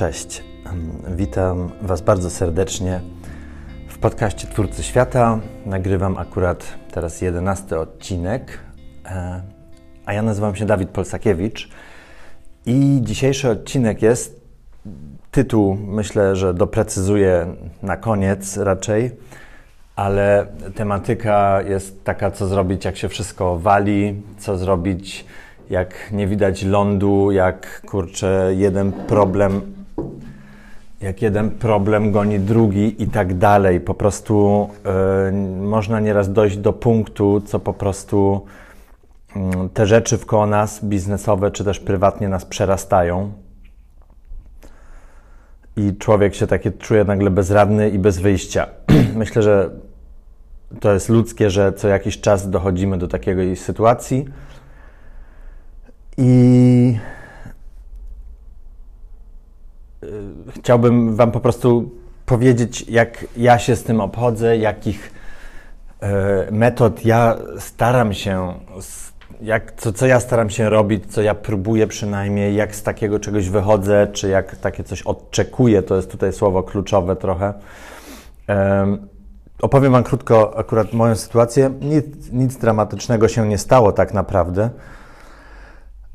Cześć. Witam Was bardzo serdecznie w podcaście Twórcy Świata. Nagrywam akurat teraz jedenasty odcinek, e, a ja nazywam się Dawid Polsakiewicz i dzisiejszy odcinek jest tytuł, myślę, że doprecyzuję na koniec raczej, ale tematyka jest taka, co zrobić, jak się wszystko wali, co zrobić, jak nie widać lądu, jak kurczę, jeden problem, jak jeden problem goni drugi i tak dalej. Po prostu yy, można nieraz dojść do punktu, co po prostu yy, te rzeczy wkoło nas, biznesowe czy też prywatnie, nas przerastają. I człowiek się takie czuje nagle bezradny i bez wyjścia. Myślę, że to jest ludzkie, że co jakiś czas dochodzimy do takiej sytuacji i y, chciałbym Wam po prostu powiedzieć, jak ja się z tym obchodzę, jakich y, metod ja staram się, jak, co, co ja staram się robić, co ja próbuję przynajmniej, jak z takiego czegoś wychodzę, czy jak takie coś odczekuję, to jest tutaj słowo kluczowe trochę. Opowiem Wam krótko akurat moją sytuację. Nic, nic dramatycznego się nie stało tak naprawdę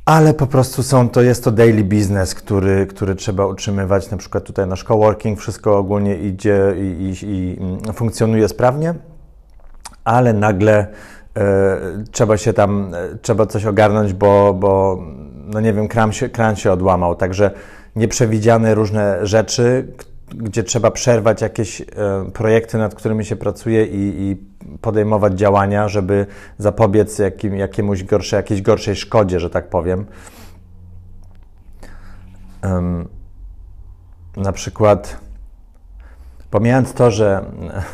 ale po prostu są to, jest to daily business, który, który trzeba utrzymywać. Na przykład tutaj nasz coworking, wszystko ogólnie idzie i, i, i funkcjonuje sprawnie, ale nagle e, trzeba się tam, e, trzeba coś ogarnąć, bo, bo no nie wiem, kran się, kran się odłamał. Także nieprzewidziane różne rzeczy, gdzie trzeba przerwać jakieś e, projekty, nad którymi się pracuje i, i podejmować działania, żeby zapobiec jakim, jakiemuś gorsze, jakiejś gorszej szkodzie, że tak powiem. Um, na przykład, pomijając to, że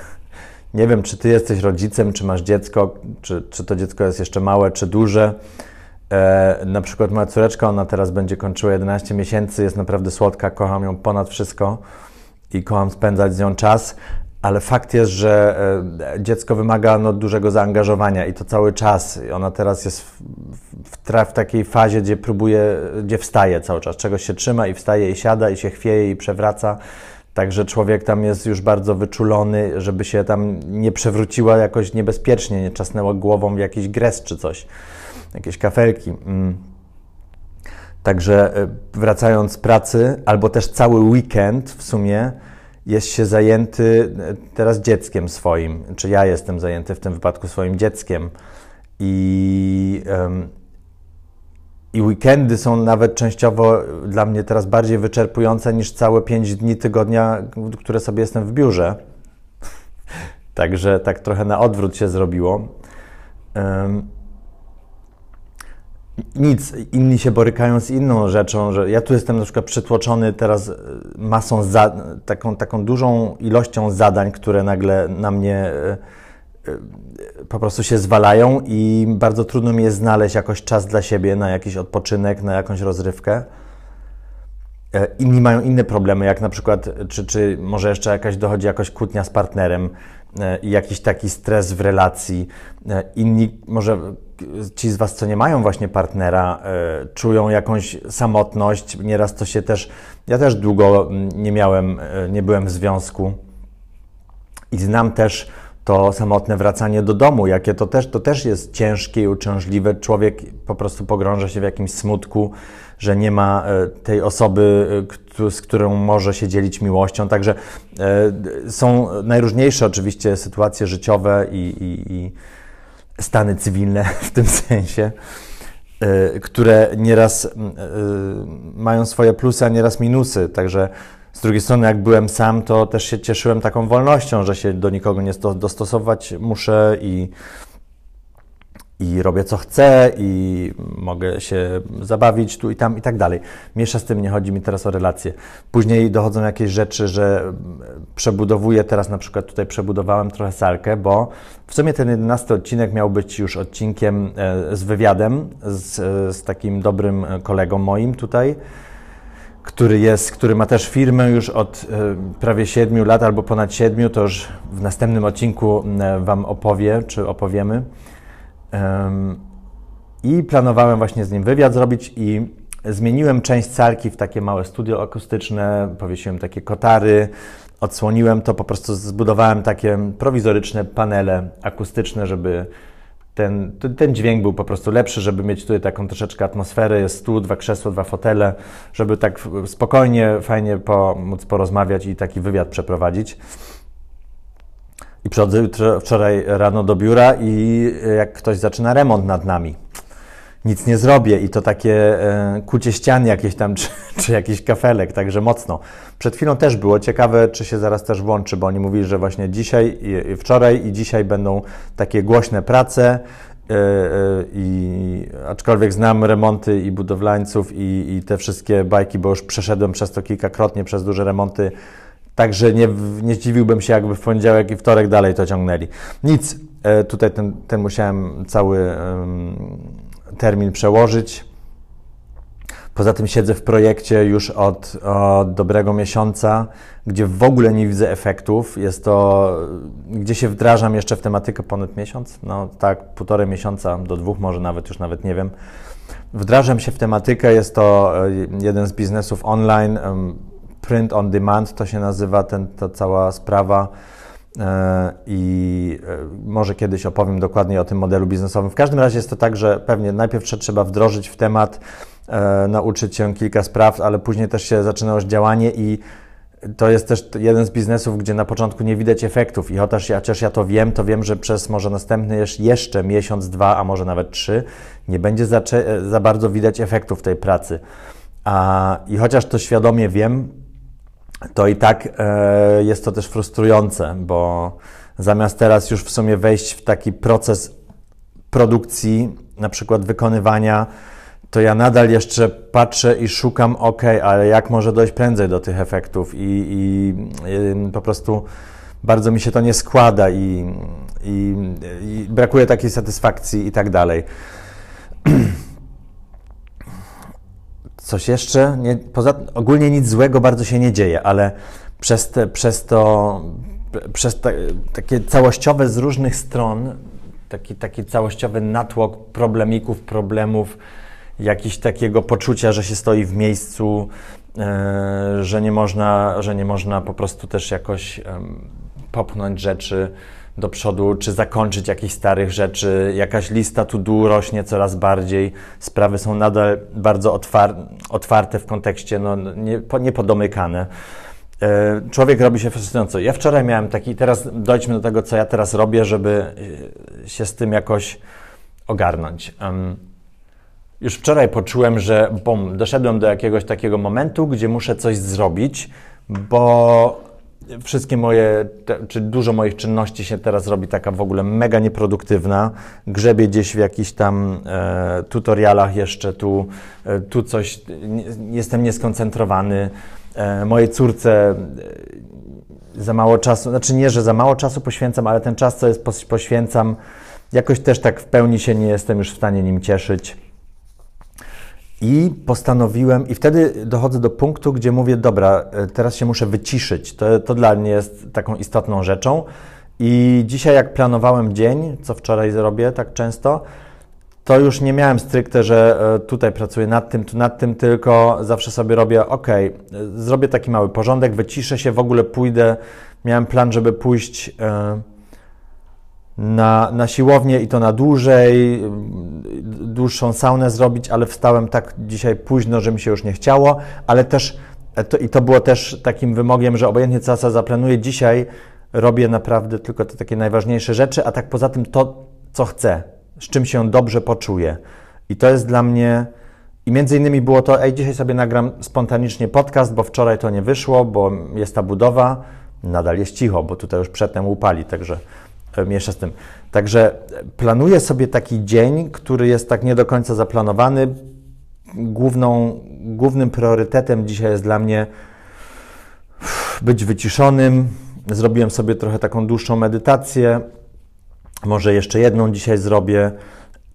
nie wiem, czy ty jesteś rodzicem, czy masz dziecko, czy, czy to dziecko jest jeszcze małe, czy duże. E, na przykład moja córeczka, ona teraz będzie kończyła 11 miesięcy, jest naprawdę słodka, kocham ją ponad wszystko i kocham spędzać z nią czas, ale fakt jest, że e, dziecko wymaga no, dużego zaangażowania i to cały czas. Ona teraz jest w, w, w, takiej fazie, gdzie próbuje, gdzie wstaje cały czas. Czegoś się trzyma i wstaje i siada i się chwieje i przewraca. Także człowiek tam jest już bardzo wyczulony, żeby się tam nie przewróciła jakoś niebezpiecznie, nie czasnęła głową w jakiś gres czy coś, jakieś kafelki. Mm. Także e, wracając z pracy, albo też cały weekend w sumie jest się zajęty e, teraz dzieckiem swoim, czy ja jestem zajęty w tym wypadku swoim dzieckiem. I, um, i weekendy są nawet częściowo dla mnie teraz bardziej wyczerpujące niż całe pięć dni tygodnia, które sobie jestem w biurze. Także tak trochę na odwrót się zrobiło. Um, nic, inni się borykają z inną rzeczą, że ja tu jestem na przykład przytłoczony teraz e, masą, za, taką, taką dużą ilością zadań, które nagle na mnie e, e, po prostu się zwalają i bardzo trudno mi jest znaleźć jakoś czas dla siebie na jakiś odpoczynek, na jakąś rozrywkę. Inni mają inne problemy, jak na przykład, czy, czy może jeszcze jakaś dochodzi jakaś kłótnia z partnerem i jakiś taki stres w relacji. Inni może ci z Was, co nie mają właśnie partnera, y, czują jakąś samotność. Nieraz to się też. Ja też długo nie miałem, y, nie byłem w związku i znam też to samotne wracanie do domu, jakie to też, to też jest ciężkie i uciążliwe. Człowiek po prostu pogrąża się w jakimś smutku, że nie ma y, tej osoby, z którą może się dzielić miłością. Także są najróżniejsze oczywiście sytuacje życiowe i, i, i stany cywilne w tym sensie, e, które nieraz e, mają swoje plusy, a nieraz minusy. Także z drugiej strony, jak byłem sam, to też się cieszyłem taką wolnością, że się do nikogo nie dostosować muszę i i robię co chcę i mogę się zabawić tu i tam i tak dalej. Miesza z tym, nie chodzi mi teraz o relacje. Później dochodzą jakieś rzeczy, że przebudowuję, teraz na przykład tutaj przebudowałem trochę salkę, bo w sumie ten 11 odcinek miał być już odcinkiem e, z wywiadem z, z takim dobrym kolegą moim tutaj, który jest, który ma też firmę już od e, prawie 7 lat albo ponad 7, to już w następnym odcinku e, Wam opowie, czy opowiemy. I planowałem właśnie z nim wywiad zrobić i zmieniłem część salki w takie małe studio akustyczne, powiesiłem takie kotary, odsłoniłem to, po prostu zbudowałem takie prowizoryczne panele akustyczne, żeby ten, ten dźwięk był po prostu lepszy, żeby mieć tutaj taką troszeczkę atmosferę. Jest stół, dwa krzesła, dwa fotele, żeby tak spokojnie, fajnie po, móc porozmawiać i taki wywiad przeprowadzić. I przychodzę wczoraj rano do biura i jak ktoś zaczyna remont nad nami, nic nie zrobię i to takie e, kucie ścian jakieś tam, czy, czy jakiś kafelek, także mocno. Przed chwilą też było ciekawe, czy się zaraz też włączy, bo oni mówili, że właśnie dzisiaj, i, wczoraj i dzisiaj będą takie głośne prace, e, e, i aczkolwiek znam remonty i budowlańców i, i, te wszystkie bajki, bo już przeszedłem przez to kilkakrotnie, przez duże remonty, także nie, nie zdziwiłbym się, jakby w poniedziałek i wtorek dalej to ciągnęli. Nic, e, tutaj ten, ten musiałem cały termin przełożyć. Poza tym siedzę w projekcie już od, od, dobrego miesiąca, gdzie w ogóle nie widzę efektów. Jest to, gdzie się wdrażam jeszcze w tematykę ponad miesiąc, no tak, półtorej miesiąca do dwóch, może nawet już nawet nie wiem. Wdrażam się w tematykę, jest to e, jeden z biznesów online, print on demand to się nazywa, ten, ta cała sprawa E, i e, może kiedyś opowiem dokładniej o tym modelu biznesowym. W każdym razie jest to tak, że pewnie najpierw trzeba wdrożyć w temat, e, nauczyć się kilka spraw, ale później też się zaczyna już działanie i to jest też jeden z biznesów, gdzie na początku nie widać efektów i chociaż ja, chociaż ja to wiem, to wiem, że przez może następny jeszcze miesiąc, dwa, a może nawet trzy, nie będzie za, za bardzo widać efektów tej pracy. A, I chociaż to świadomie wiem, to i tak e, jest to też frustrujące, bo zamiast teraz już w sumie wejść w taki proces produkcji, na przykład wykonywania, to ja nadal jeszcze patrzę i szukam, ok, ale jak może dojść prędzej do tych efektów i, i, i po prostu bardzo mi się to nie składa i, i, i brakuje takiej satysfakcji i tak dalej. Coś jeszcze? Nie, poza, ogólnie nic złego bardzo się nie dzieje, ale przez, te, przez to, przez te, takie całościowe z różnych stron, taki, taki całościowy natłok problemików, problemów, jakiś takiego poczucia, że się stoi w miejscu, e, że, nie można, że nie można po prostu też jakoś popchnąć rzeczy do przodu, czy zakończyć jakichś starych rzeczy. Jakaś lista to do rośnie coraz bardziej. Sprawy są nadal bardzo otwar otwarte w kontekście no, nie, niepodomykane. E, człowiek robi się fascynująco. Ja wczoraj miałem taki, teraz dojdźmy do tego, co ja teraz robię, żeby e, się z tym jakoś ogarnąć. Um, już wczoraj poczułem, że bom, doszedłem do jakiegoś takiego momentu, gdzie muszę coś zrobić, bo wszystkie moje, czy dużo moich czynności się teraz robi taka w ogóle mega nieproduktywna. Grzebię gdzieś w jakichś tam e, tutorialach jeszcze, tu, e, tu coś, nie, jestem nieskoncentrowany. E, mojej córce e, za mało czasu, znaczy nie, że za mało czasu poświęcam, ale ten czas, co jest poświęcam, jakoś też tak w pełni się nie jestem już w stanie nim cieszyć. I postanowiłem, i wtedy dochodzę do punktu, gdzie mówię: Dobra, e, teraz się muszę wyciszyć. To, to dla mnie jest taką istotną rzeczą. I dzisiaj, jak planowałem dzień, co wczoraj zrobię tak często, to już nie miałem stricte, że e, tutaj pracuję nad tym, tu nad tym, tylko zawsze sobie robię: OK, e, zrobię taki mały porządek, wyciszę się, w ogóle pójdę. Miałem plan, żeby pójść. Na, na siłownię i to na dłużej, dłuższą saunę zrobić, ale wstałem tak dzisiaj późno, że mi się już nie chciało, ale też e, to, i to było też takim wymogiem, że obojętnie co ja zaplanuję dzisiaj, robię naprawdę tylko te takie najważniejsze rzeczy, a tak poza tym to, co chcę, z czym się dobrze poczuję. I to jest dla mnie, i między innymi było to, ej, dzisiaj sobie nagram spontanicznie podcast, bo wczoraj to nie wyszło, bo jest ta budowa, nadal jest cicho, bo tutaj już przedtem upali, także miesza z tym. Także planuję sobie taki dzień, który jest tak nie do końca zaplanowany. Główną, głównym priorytetem dzisiaj jest dla mnie być wyciszonym. Zrobiłem sobie trochę taką dłuższą medytację. Może jeszcze jedną dzisiaj zrobię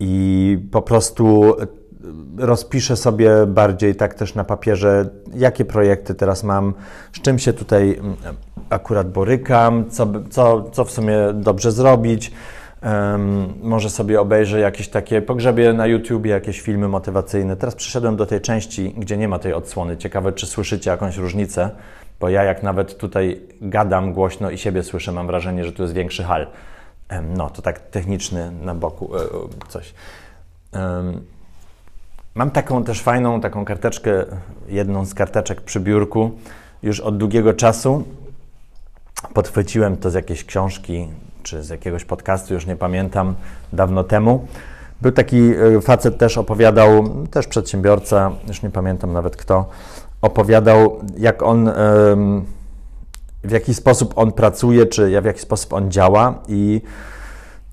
i po prostu rozpiszę sobie bardziej tak też na papierze, jakie projekty teraz mam, z czym się tutaj akurat borykam, co, co, co w sumie dobrze zrobić. Um, może sobie obejrzę jakieś takie, pogrzebie na YouTubie jakieś filmy motywacyjne. Teraz przyszedłem do tej części, gdzie nie ma tej odsłony. Ciekawe, czy słyszycie jakąś różnicę, bo ja jak nawet tutaj gadam głośno i siebie słyszę, mam wrażenie, że tu jest większy hal. Um, no, to tak techniczny na boku e, coś. Um, mam taką też fajną taką karteczkę, jedną z karteczek przy biurku już od długiego czasu. Podchwyciłem to z jakiejś książki, czy z jakiegoś podcastu, już nie pamiętam, dawno temu. Był taki e, facet, też opowiadał, też przedsiębiorca, już nie pamiętam nawet kto, opowiadał, jak on, w jaki sposób on pracuje, czy w jaki sposób on działa i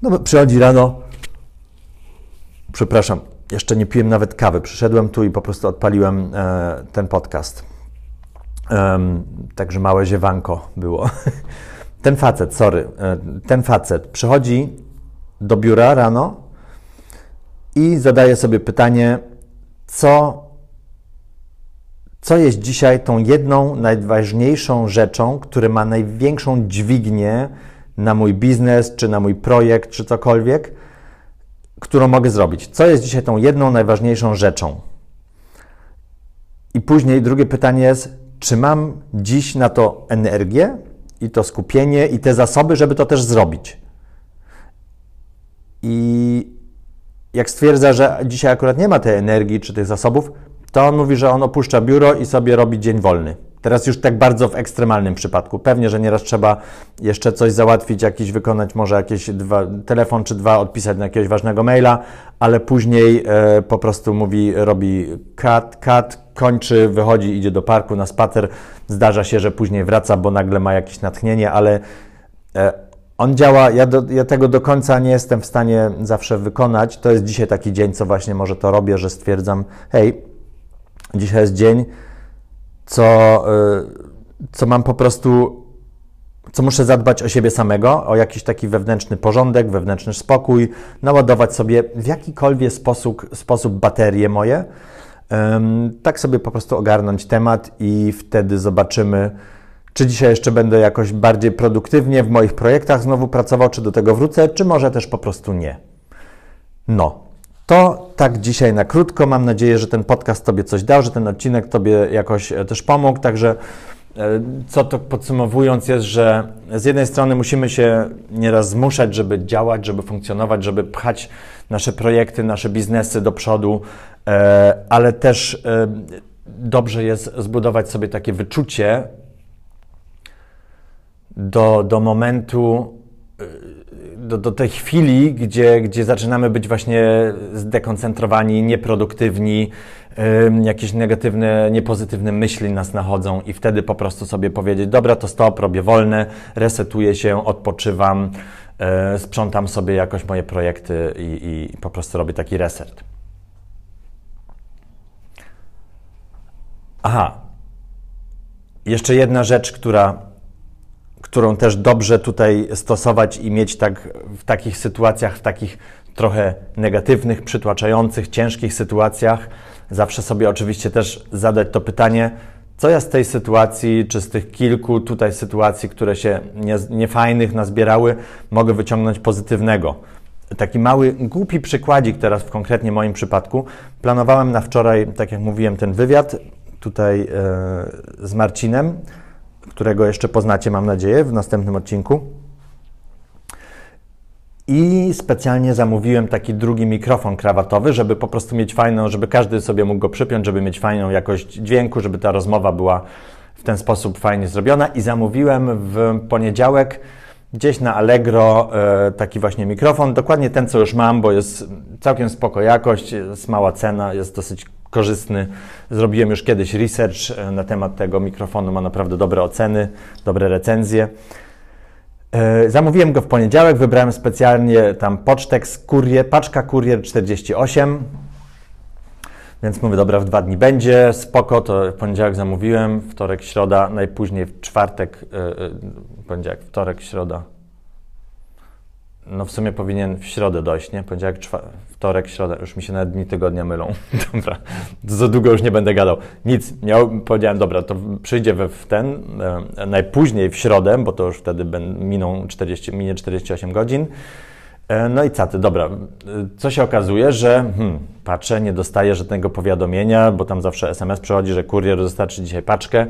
no, przychodzi rano, przepraszam, jeszcze nie piłem nawet kawy, przyszedłem tu i po prostu odpaliłem e, ten podcast. Także małe ziewanko było. ten facet, sorry, e, ten facet przychodzi do biura rano i zadaje sobie pytanie, co, co jest dzisiaj tą jedną najważniejszą rzeczą, która ma największą dźwignię na mój biznes, czy na mój projekt, czy cokolwiek, którą mogę zrobić. Co jest dzisiaj tą jedną najważniejszą rzeczą? I później drugie pytanie jest, czy mam dziś na to energię, i to skupienie, i te zasoby, żeby to też zrobić. I jak stwierdza, że dzisiaj akurat nie ma tej energii czy tych zasobów, to on mówi, że on opuszcza biuro i sobie robi dzień wolny. Teraz już tak bardzo w ekstremalnym przypadku. Pewnie, że nieraz trzeba jeszcze coś załatwić, jakiś wykonać, może jakiś dwa, telefon czy dwa, odpisać na jakiegoś ważnego maila, ale później e, po prostu mówi, robi cut, cut, kończy, wychodzi, idzie do parku na spacer. Zdarza się, że później wraca, bo nagle ma jakieś natchnienie, ale e, on działa, ja, do, ja, tego do końca nie jestem w stanie zawsze wykonać. To jest dzisiaj taki dzień, co właśnie może to robię, że stwierdzam, hej, dzisiaj jest dzień, co, e, co mam po prostu, co muszę zadbać o siebie samego, o jakiś taki wewnętrzny porządek, wewnętrzny spokój, naładować sobie w jakikolwiek sposób, sposób baterie moje tak sobie po prostu ogarnąć temat i wtedy zobaczymy, czy dzisiaj jeszcze będę jakoś bardziej produktywnie w moich projektach znowu pracował, czy do tego wrócę, czy może też po prostu nie. No, to tak dzisiaj na krótko. Mam nadzieję, że ten podcast Tobie coś dał, że ten odcinek Tobie jakoś e, też pomógł. Także e, co to podsumowując jest, że z jednej strony musimy się nieraz zmuszać, żeby działać, żeby funkcjonować, żeby pchać nasze projekty, nasze biznesy do przodu, E, ale też dobrze jest zbudować sobie takie wyczucie do, do momentu, do, do tej chwili, gdzie, gdzie zaczynamy być właśnie zdekoncentrowani, nieproduktywni, jakieś negatywne, niepozytywne myśli nas nachodzą i wtedy po prostu sobie powiedzieć, dobra, to stop, robię wolne, resetuję się, odpoczywam, sprzątam sobie jakoś moje projekty i, i po prostu robię taki reset. Aha. Jeszcze jedna rzecz, która, którą też dobrze tutaj stosować i mieć tak w takich sytuacjach, w takich trochę negatywnych, przytłaczających, ciężkich sytuacjach, zawsze sobie oczywiście też zadać to pytanie, co ja z tej sytuacji, czy z tych kilku tutaj sytuacji, które się nie, niefajnych nazbierały, mogę wyciągnąć pozytywnego. Taki mały, głupi przykładzik teraz w konkretnie moim przypadku. Planowałem na wczoraj, tak jak mówiłem, ten wywiad tutaj e, z Marcinem, którego jeszcze poznacie, mam nadzieję, w następnym odcinku. I specjalnie zamówiłem taki drugi mikrofon krawatowy, żeby po prostu mieć fajną, żeby każdy sobie mógł go przypiąć, żeby mieć fajną jakość dźwięku, żeby ta rozmowa była w ten sposób fajnie zrobiona. I zamówiłem w poniedziałek gdzieś na Allegro e, taki właśnie mikrofon, dokładnie ten, co już mam, bo jest całkiem spoko jakość, jest mała cena, jest dosyć korzystny. Zrobiłem już kiedyś research e, na temat tego mikrofonu, ma naprawdę dobre oceny, dobre recenzje. E, zamówiłem go w poniedziałek, wybrałem specjalnie tam pocztek z kurier, paczka Kurier 48. Więc mówię, dobra, w dwa dni będzie, spoko, to w poniedziałek zamówiłem, wtorek, środa, najpóźniej w czwartek, poniedziałek, wtorek, środa, no w sumie powinien w środę dojść, nie? Poniedziałek, wtorek, środa. Już mi się nawet dni tygodnia mylą. dobra, za długo już nie będę gadał. Nic, miał, powiedziałem, dobra, to przyjdzie we w ten, e, najpóźniej w środę, bo to już wtedy ben, miną 40, minie 48 godzin. E, no i caty, dobra. E, co się okazuje, że hmm, patrzę, nie dostaję żadnego powiadomienia, bo tam zawsze SMS przychodzi, że kurier dostarczy dzisiaj paczkę.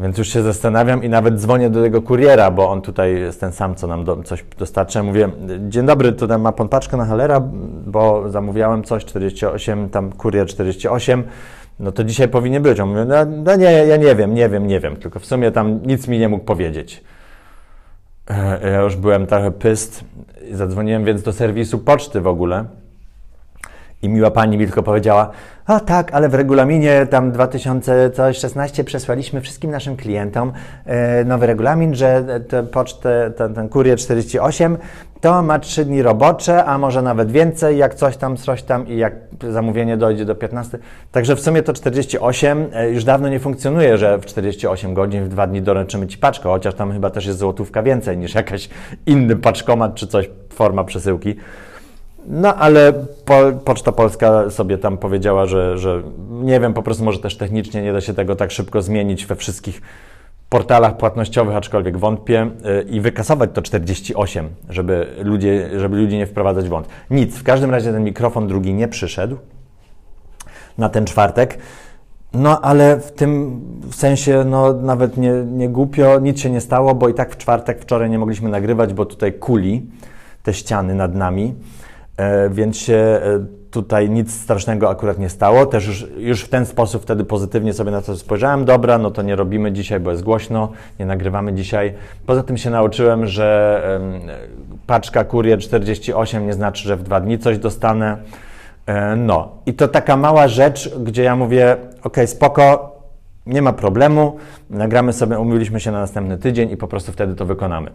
Więc już się zastanawiam i nawet dzwonię do tego kuriera, bo on tutaj jest ten sam, co nam do, coś dostarcza. Mówię, dzień dobry, tutaj ma pan paczkę na halera, bo zamówiłem coś, 48, tam kurier 48, no to dzisiaj powinien być. On mówi, no, no nie, ja nie wiem, nie wiem, nie wiem, tylko w sumie tam nic mi nie mógł powiedzieć. E, ja już byłem trochę pyst, zadzwoniłem więc do serwisu poczty w ogóle i miła pani mi tylko powiedziała, a tak, ale w regulaminie tam 2016 przesłaliśmy wszystkim naszym klientom e, nowy regulamin, że tę pocztę, ten, ten kurier 48 to ma 3 dni robocze, a może nawet więcej, jak coś tam, coś tam i jak zamówienie dojdzie do 15. Także w sumie to 48 e, już dawno nie funkcjonuje, że w 48 godzin w dwa dni doręczymy Ci paczkę, chociaż tam chyba też jest złotówka więcej niż jakaś inny paczkomat czy coś, forma przesyłki. No ale po, Poczta Polska sobie tam powiedziała, że, że nie wiem, po prostu może też technicznie nie da się tego tak szybko zmienić we wszystkich portalach płatnościowych, aczkolwiek wątpię, y, i wykasować to 48, żeby, ludzie, żeby ludzi nie wprowadzać w. Nic, w każdym razie ten mikrofon drugi nie przyszedł na ten czwartek. No, ale w tym sensie, no, nawet nie, nie głupio, nic się nie stało, bo i tak w czwartek, wczoraj nie mogliśmy nagrywać, bo tutaj kuli te ściany nad nami. E, więc się e, tutaj nic strasznego akurat nie stało. Też już, już w ten sposób wtedy pozytywnie sobie na to spojrzałem. Dobra, no to nie robimy dzisiaj, bo jest głośno, nie nagrywamy dzisiaj. Poza tym się nauczyłem, że paczka Kurier 48 nie znaczy, że w dwa dni coś dostanę. E, no i to taka mała rzecz, gdzie ja mówię, ok, spoko, nie ma problemu, nagramy sobie, umówiliśmy się na następny tydzień i po prostu wtedy to wykonamy.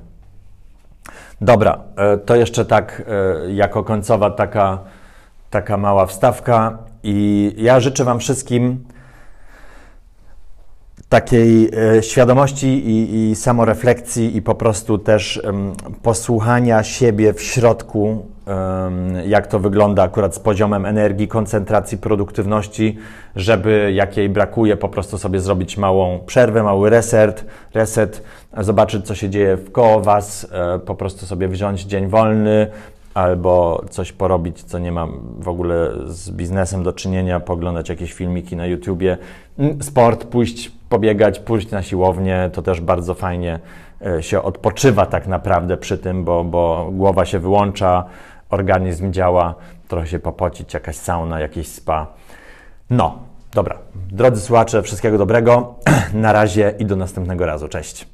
Dobra, e, to jeszcze tak e, jako końcowa taka, taka mała wstawka i ja życzę Wam wszystkim takiej e, świadomości i, i samorefleksji i po prostu też posłuchania siebie w środku, jak to wygląda akurat z poziomem energii, koncentracji, produktywności, żeby jak jej brakuje, po prostu sobie zrobić małą przerwę, mały reset, reset zobaczyć co się dzieje w koło Was, e, po prostu sobie wziąć dzień wolny, albo coś porobić, co nie mam w ogóle z biznesem do czynienia, poglądać jakieś filmiki na YouTubie, sport, pójść pobiegać, pójść na siłownię, to też bardzo fajnie e, się odpoczywa tak naprawdę przy tym, bo, bo głowa się wyłącza, organizm działa, trochę się popocić, jakaś sauna, jakieś spa. No, dobra. Drodzy słuchacze, wszystkiego dobrego. Na razie i do następnego razu. Cześć.